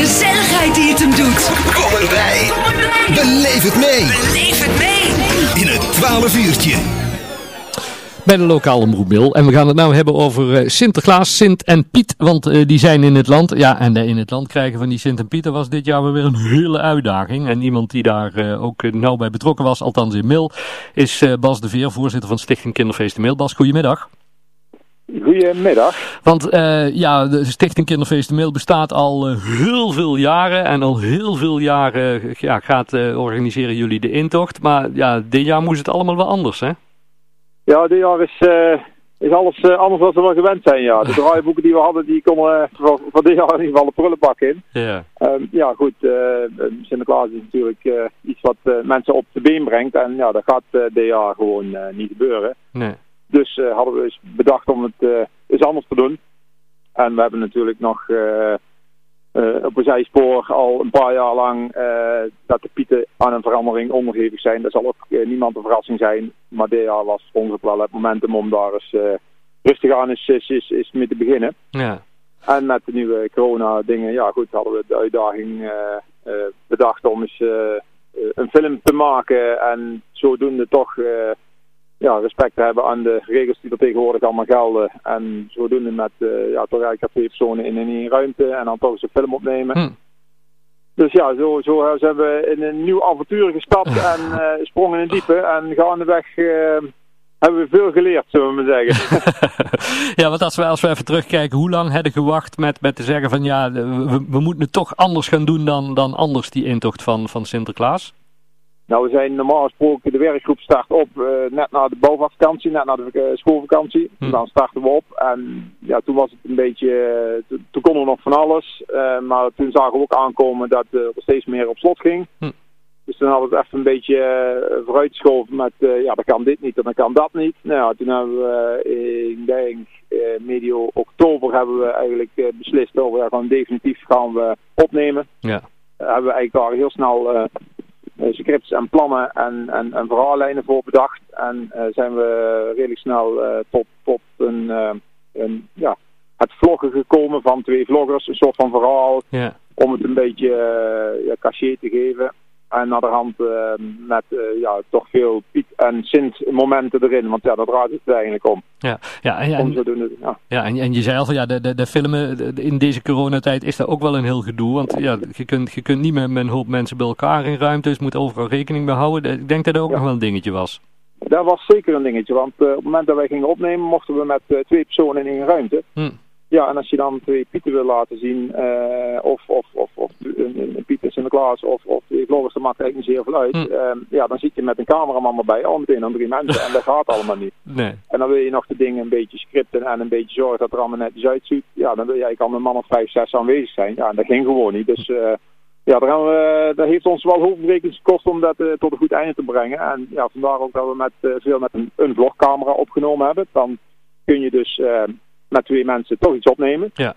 gezelligheid die het hem doet. Kom erbij. Beleef het mee. Beleef het mee. In het 12 uurtje. bij de lokale omroep En we gaan het nou hebben over eh, Sinterklaas, Sint en Piet, want eh, die zijn in het land. Ja, en eh, in het land krijgen van die Sint en Pieten was dit jaar weer een hele uitdaging. En iemand die daar ook nauw bij betrokken was, althans in Mil, is Bas de Veer, voorzitter van Stichting Kinderfeesten Mil. Bas, goedemiddag. Goedemiddag. Want ja, de Stichting Kinderfeesten Mail bestaat al heel veel jaren. En al heel veel jaren ja, gaat organiseren jullie de intocht. Maar ja, dit jaar moest het allemaal wel anders, hè? Ja, dit jaar is, uh, is alles uh, anders dan we wel gewend zijn, ja. De draaiboeken die we hadden, die uh, voor, voor dit jaar in ieder geval de prullenbak in. Ja. Um, ja, goed. Sinterklaas is natuurlijk iets wat mensen op de been brengt. En ja, dat gaat dit jaar gewoon niet gebeuren. Nee. Dus hadden we dus bedacht om het eens anders te doen. En we hebben natuurlijk nog uh, op een zijspoor al een paar jaar lang uh, dat de pieten aan een verandering onderhevig zijn. Dat zal ook uh, niemand een verrassing zijn. Maar dit jaar was voor ons ook wel het momentum om daar eens rustig aan is, is, is, is mee te beginnen. Ja. En met de nieuwe corona dingen, ja goed, hadden we de uitdaging bedacht om eens een film te maken. En zodoende toch ja, respect te hebben aan de regels die er tegenwoordig allemaal gelden. En zodoende met uh, ja, toch eigenlijk twee personen in één ruimte en dan toch eens een film opnemen. Hm. Dus ja, zo, zo zijn we in een nieuw avontuur gestapt en uh, sprongen in het diepe. En gaandeweg uh, hebben we veel geleerd, zullen we maar zeggen. ja, want als we, als we even terugkijken, hoe lang hebben gewacht met, met te zeggen van ja, we, we moeten het toch anders gaan doen dan, dan anders die intocht van, van Sinterklaas? Nou, we zijn normaal gesproken, de werkgroep start op uh, net na de bouwvakantie, net na de uh, schoolvakantie. Hm. Dan starten we op en ja, toen was het een beetje, uh, toen konden we nog van alles. maar toen zagen we ook aankomen dat er steeds meer op slot ging. Hm. Dus toen hadden we het even een beetje vooruitgeschoven met, ja, dan kan dit niet en dan kan dat niet. Nou ja, toen hebben we, ik denk, medio oktober hebben we eigenlijk beslist over, ja, gewoon definitief gaan we opnemen. Ja. hebben we eigenlijk daar heel snel eh, scripts en plannen en, en, en verhaallijnen voor bedacht. En uh, zijn we redelijk snel uh, tot, tot een, een, ja, het vloggen gekomen van twee vloggers. Een soort van verhaal om het een beetje ja, cachet te geven. En naar de hand met ja, toch veel Piet en Sint momenten erin. Want ja, daar draait het eigenlijk om. Ja, ja, en, en, ja. ja en, en je zei al van ja, de, de, de filmen in deze coronatijd is dat ook wel een heel gedoe. Want ja, je kunt, je kunt niet met, een hoop mensen bij elkaar in ruimtes, moet overal rekening mee houden. Ik denk dat dat ook nog wel een dingetje was. Dat was zeker een dingetje, want uh, op het moment dat wij gingen opnemen mochten we met uh, twee personen in één ruimte. Hm. Ja, en als je dan twee Pieten wil laten zien, uh, of, of, of, een, een Piet in Sinterklaas, of, of die vloggers, dat maakt eigenlijk niet zeer veel uit. Hm. Uh, ja, dan zit je met een cameraman erbij, al meteen aan drie mensen, en dat gaat allemaal niet. Nee. En dan wil je nog de dingen een beetje scripten en een beetje zorgen dat er allemaal netjes uitziet. Ja, dan wil je eigenlijk al een man of vijf, zes aanwezig zijn. Ja, en dat ging gewoon niet. Dus uh, ja, daar we, dat heeft ons wel hoofdberekens gekost om dat uh, tot een goed einde te brengen. En ja, vandaar ook dat we met, uh, veel met een, een vlogcamera opgenomen hebben. Dan kun je dus met twee mensen toch iets opnemen. Ja.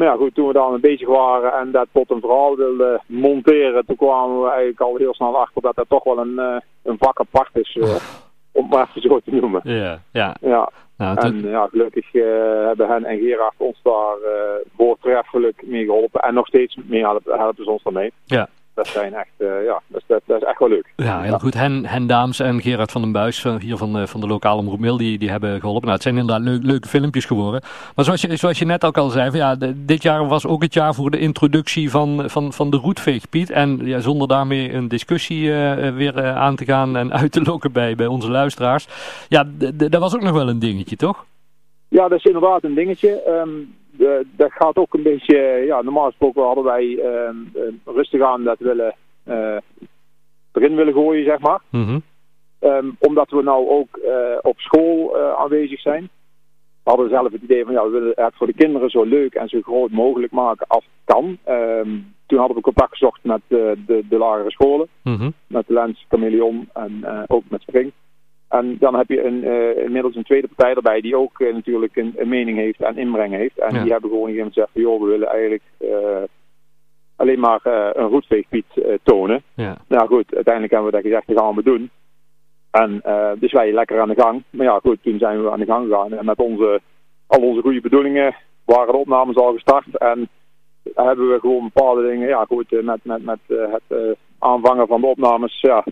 Maar ja, goed, toen we dan bezig waren en dat tot een verhaal wilden monteren, toen kwamen we eigenlijk al heel snel achter dat dat toch wel een, uh, een vak apart is, uh, om het maar even zo te noemen. Ja, ja. ja. Nou, en ja, gelukkig uh, hebben hen en Gerard ons daar voortreffelijk mee geholpen en nog steeds mee helpen, helpen ze ons daarmee. Ja dat zijn echt, uh, ja, dat, dat, dat, is echt wel leuk. Ja, heel goed. Hen, Hen Daams en Gerard van den Buis, hier van de, van de lokale omroep Mail, die, die hebben geholpen. Nou, het zijn inderdaad leuk, leuke filmpjes geworden. Maar zoals je, zoals je net ook al zei, van, ja, dit jaar was ook het jaar voor de introductie van, van, van de roetveegpiet. En ja, zonder daarmee een discussie uh, weer uh, aan te gaan en uit te lokken bij, bij onze luisteraars. Ja, dat was ook nog wel een dingetje, toch? Ja, dat is inderdaad een dingetje. Um, dat gaat ook een beetje, ja, normaal gesproken hadden wij uh, rustig aan dat willen uh, erin willen gooien, zeg maar. Mm -hmm. um, omdat we nou ook uh, op school aanwezig zijn. We hadden zelf het idee van, ja, we willen het voor de kinderen zo leuk en zo groot mogelijk maken als het kan. Um, toen hadden we contact gezocht met de, de, de lagere scholen. Mm -hmm. Met Lens, Chameleon en ook met Spring. En dan heb je een, uh, inmiddels een tweede partij erbij die ook uh, natuurlijk een, een, mening heeft en inbreng heeft. En ja. die hebben gewoon gezegd, gezegd joh, we willen eigenlijk uh, alleen maar een roetveegpiet tonen. Ja. Nou goed, uiteindelijk hebben we dat gezegd, dat gaan we doen. En dus wij lekker aan de gang. Maar ja goed, toen zijn we aan de gang gegaan. En met onze, al onze goede bedoelingen waren de opnames al gestart. En hebben we gewoon bepaalde dingen, ja goed, eh, met, met, met eh, het eh, aanvangen van de opnames, ja,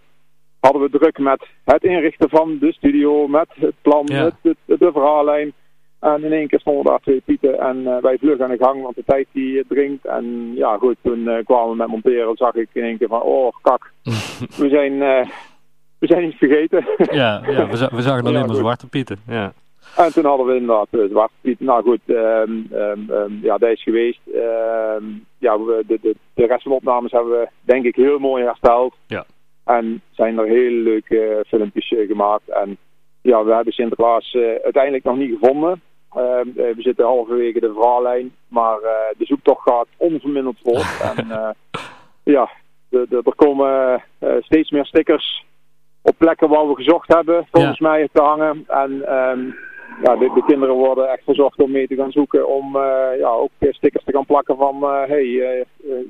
hadden we druk met het inrichten van de studio, met het plan, Ja. met de, de, de verhaallijn. En in één keer stonden daar twee pieten en eh, wij vlug aan de gang, want de tijd die eh, dringt. En ja goed, toen eh, kwamen we met monteren, zag ik in één keer van, oh kak, we zijn, eh, we zijn iets vergeten. Ja, ja we, we zagen alleen Ja, maar zwarte pieten. Ja. En toen hadden we inderdaad uh, Zwarte Piet. Nou goed, ehm, ja, dat is geweest. Ja, we, de, de, de rest van de opnames hebben we denk ik heel mooi hersteld. Ja. En zijn er hele leuke eh, filmpjes eh, gemaakt. En ja, we hebben Sinterklaas eh, uiteindelijk nog niet gevonden. Ehm, eh, we zitten halverwege de verhaallijn. Maar de zoektocht gaat onverminderd voort. en ja, de, de, er komen steeds meer stickers op plekken waar we gezocht hebben, volgens mij te hangen. En ehm, ja, de, de kinderen worden echt verzocht om mee te gaan zoeken. Om ja, ook stickers te gaan plakken van hé, hey,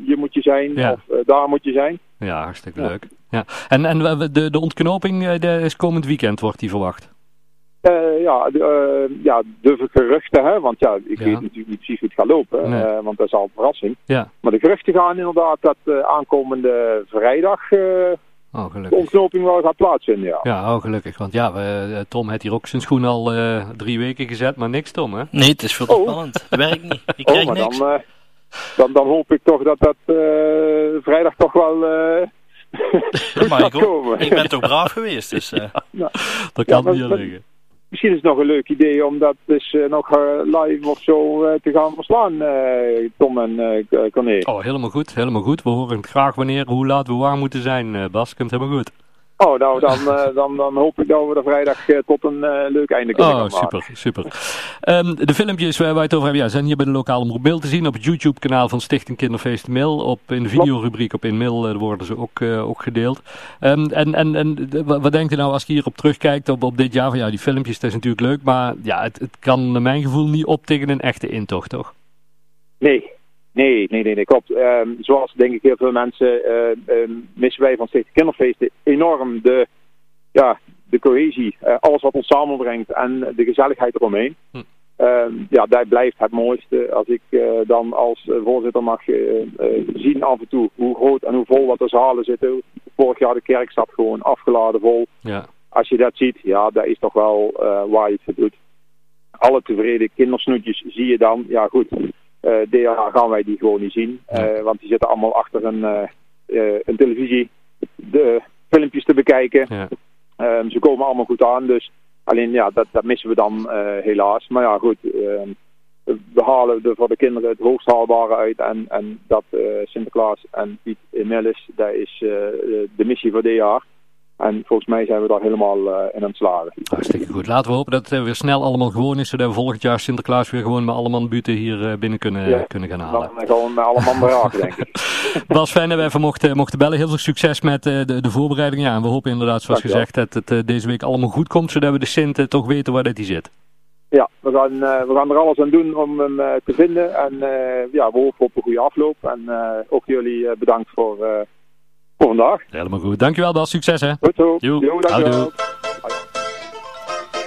hier moet je zijn Ja. of daar moet je zijn. Ja, hartstikke leuk. Ja. En, en we- de, de ontknoping eh, de is komend weekend, wordt die verwacht. Eh, ja, de, eh, ja, de geruchten, hè, want ja, ik Ja. weet natuurlijk niet precies hoe het gaat lopen, Nee. eh, want dat is al een verrassing. Ja. Maar de geruchten gaan inderdaad dat eh, aankomende vrijdag eh, Oh, de gelukkig. ontknoping wel gaat plaatsvinden. Ja. Ja, oh, gelukkig. Want ja, we, Tom heeft hier ook zijn schoen al eh, drie weken gezet, maar niks Tom, hè? Nee, het is veel te Oh. spannend. Het werkt niet. Ik Oh, krijg maar niks. dan, eh, dan, dan hoop ik toch dat dat eh, vrijdag toch wel gaat ik, ben toch braaf geweest, dus eh, Dat kan niet maar- liggen. Misschien is het nog een leuk idee om dat dus eh, nog eh, live of zo te gaan verslaan, Tom en Corné. Oh, helemaal goed, helemaal goed. We horen graag wanneer, hoe laat we waar moeten zijn, Bas. Komt helemaal goed. Oh, nou, dan, eh, dan, dan hoop ik dat we er vrijdag eh, tot een eh, leuk einde kunnen Oh, maken. super, super. Ehm, de filmpjes waar wij het over hebben, ja, zijn hier bij de lokale omroep Mail te zien. Op het YouTube-kanaal van Stichting Kinderfeest Mail. Op, in de videorubriek op In Mail eh, worden ze ook, ook gedeeld. Ehm, en en, en de- wat, wat denkt u nou als je hierop terugkijkt op, op dit jaar? Van, ja, die filmpjes, dat is natuurlijk leuk. Maar ja, het, het kan naar mijn gevoel niet op tegen een echte intocht, toch? Nee, nee, nee, nee, nee klopt. Ehm, zoals denk ik heel veel mensen eh, ehm, missen wij van Stichting Kinderfeesten enorm de, ja, de cohesie, eh, alles wat ons samenbrengt en de gezelligheid eromheen. Hm. Ehm, ja, dat blijft het mooiste als ik eh, dan als voorzitter mag zien af en toe hoe groot en hoe vol wat de zalen zitten. Vorig jaar de kerk zat gewoon afgeladen vol. Ja, Als je dat ziet, ja, dat is toch wel waar je het voor doet. Alle tevreden kindersnoetjes zie je dan. Ja, goed. Eh dit jaar gaan wij die gewoon niet zien. eh, want die zitten allemaal achter een, eh, een televisie de filmpjes te bekijken. ja. Ehm, ze komen allemaal goed aan. Dus alleen ja, dat, dat missen we dan helaas. Maar ja, goed. ehm, we halen er voor de kinderen het hoogst haalbare uit. En, en dat Sinterklaas en Piet Melis, dat is de missie voor dit jaar. En volgens mij zijn we daar helemaal eh, in aan het slagen. Hartstikke goed. Laten we hopen dat het weer snel allemaal gewoon is. Zodat we volgend jaar Sinterklaas weer gewoon met alle man buten hier eh, binnen kunnen, Ja. kunnen gaan halen. Dan gewoon met alle man denk ik. Bas, fijn dat we even mochten, mochten bellen. Heel veel succes met eh, de, de voorbereiding. Ja, en we hopen inderdaad, zoals gezegd, dat het deze week allemaal goed komt. Zodat we de Sint toch weten waar dat die zit. Ja, we gaan, we gaan er alles aan doen om hem te vinden. En ja, we hopen op een goede afloop. En ook jullie bedankt voor, voor vandaag. Helemaal goed. Dankjewel Bas, succes hè. Goed zo. Joe. Jo, dankjewel. Houdoe.